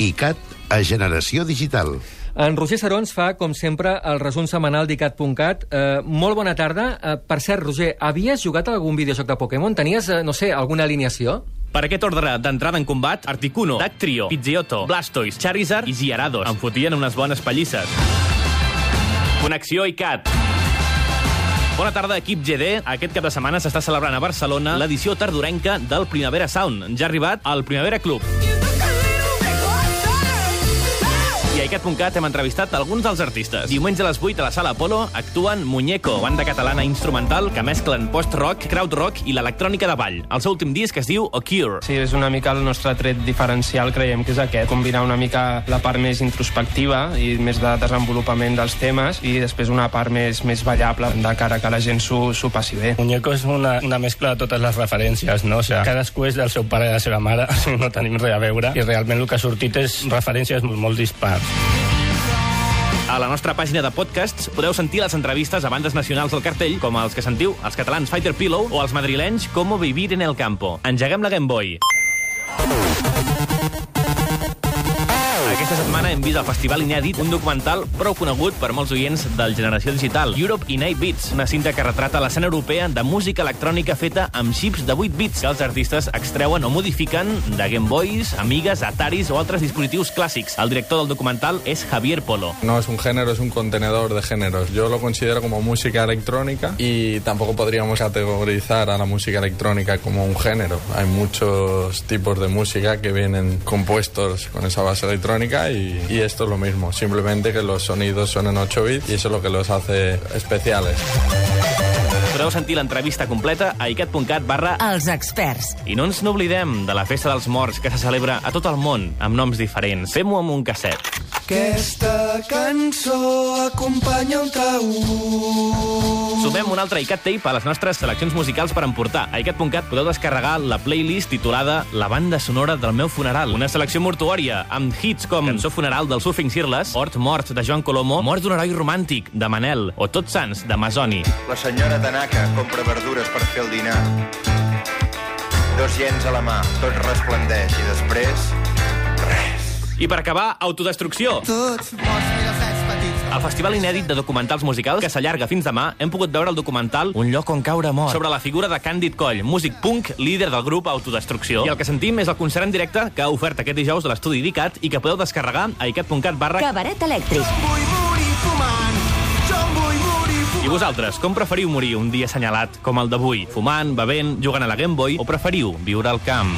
ICAT a Generació Digital. En Roger Sarons fa, com sempre, el resum setmanal d'ICAT.cat. Eh, molt bona tarda. Eh, per cert, Roger, havies jugat a algun videojoc de Pokémon? Tenies, eh, no sé, alguna alineació? Per aquest ordre d'entrada en combat, Articuno, Dactrio, Pidgeotto, Blastoise, Charizard i Gyarados. Em fotien unes bones pallisses. Connexió ICAT. Bona tarda, equip GD. Aquest cap de setmana s'està celebrant a Barcelona l'edició tardorenca del Primavera Sound. Ja ha arribat al Primavera Club. I a iCat.cat hem entrevistat alguns dels artistes. Diumenge a les 8 a la sala Apolo actuen Muñeco, banda catalana instrumental que mesclen post-rock, crowd-rock i l'electrònica de ball. El seu últim disc es diu Occur. Sí, és una mica el nostre tret diferencial, creiem que és aquest, combinar una mica la part més introspectiva i més de desenvolupament dels temes i després una part més, més ballable de cara que la gent s'ho passi bé. Muñeco és una, una mescla de totes les referències, no? O sigui, cadascú és del seu pare i de la seva mare, no tenim res a veure, i realment el que ha sortit és referències molt, molt dispars. A la nostra pàgina de podcasts podeu sentir les entrevistes a bandes nacionals del cartell, com els que sentiu els catalans Fighter Pillow o els madrilenys Como vivir en el campo. Engeguem la Game Boy. Aquesta setmana hem vist al Festival Inèdit un documental prou conegut per molts oients del Generació Digital, Europe in 8 Bits, una cinta que retrata l'escena europea de música electrònica feta amb xips de 8 bits que els artistes extreuen o modifiquen de Game Boys, Amigues, Ataris o altres dispositius clàssics. El director del documental és Javier Polo. No es un género, es un contenedor de géneros. Yo lo considero como música electrónica y tampoco podríamos categorizar a la música electrónica como un género. Hay muchos tipos de música que vienen compuestos con esa base electrónica y, y esto es lo mismo. Simplemente que los sonidos son en 8 bits y eso es lo que los hace especiales. Podeu sentir l'entrevista completa a icat.cat barra Els experts. I no ens n'oblidem de la Festa dels Morts que se celebra a tot el món amb noms diferents. Fem-ho amb un casset. Aquesta cançó acompanya un taüt. Sumem un altre iCat Tape a les nostres seleccions musicals per emportar. A iCat.cat podeu descarregar la playlist titulada La banda sonora del meu funeral. Una selecció mortuòria amb hits com Cançó funeral del Surfing Sirles, Hort mort de Joan Colomo, Mort d'un heroi romàntic de Manel o Tots Sants de Masoni. La senyora Tanaka compra verdures per fer el dinar. Dos gens a la mà, tot resplendeix i després... res. I per acabar, autodestrucció. Tots morts Al Festival Inèdit de Documentals Musicals, que s'allarga fins demà, hem pogut veure el documental Un lloc on caure mort, sobre la figura de Càndid Coll, músic punk, líder del grup Autodestrucció. I el que sentim és el concert en directe que ha ofert aquest dijous de l'estudi d'ICAT i que podeu descarregar a icat.cat barra... Cabaret elèctric. Vull morir fumant. Jo em vull morir fumant. I vosaltres, com preferiu morir un dia assenyalat com el d'avui? Fumant, bevent, jugant a la Game Boy o preferiu viure al camp?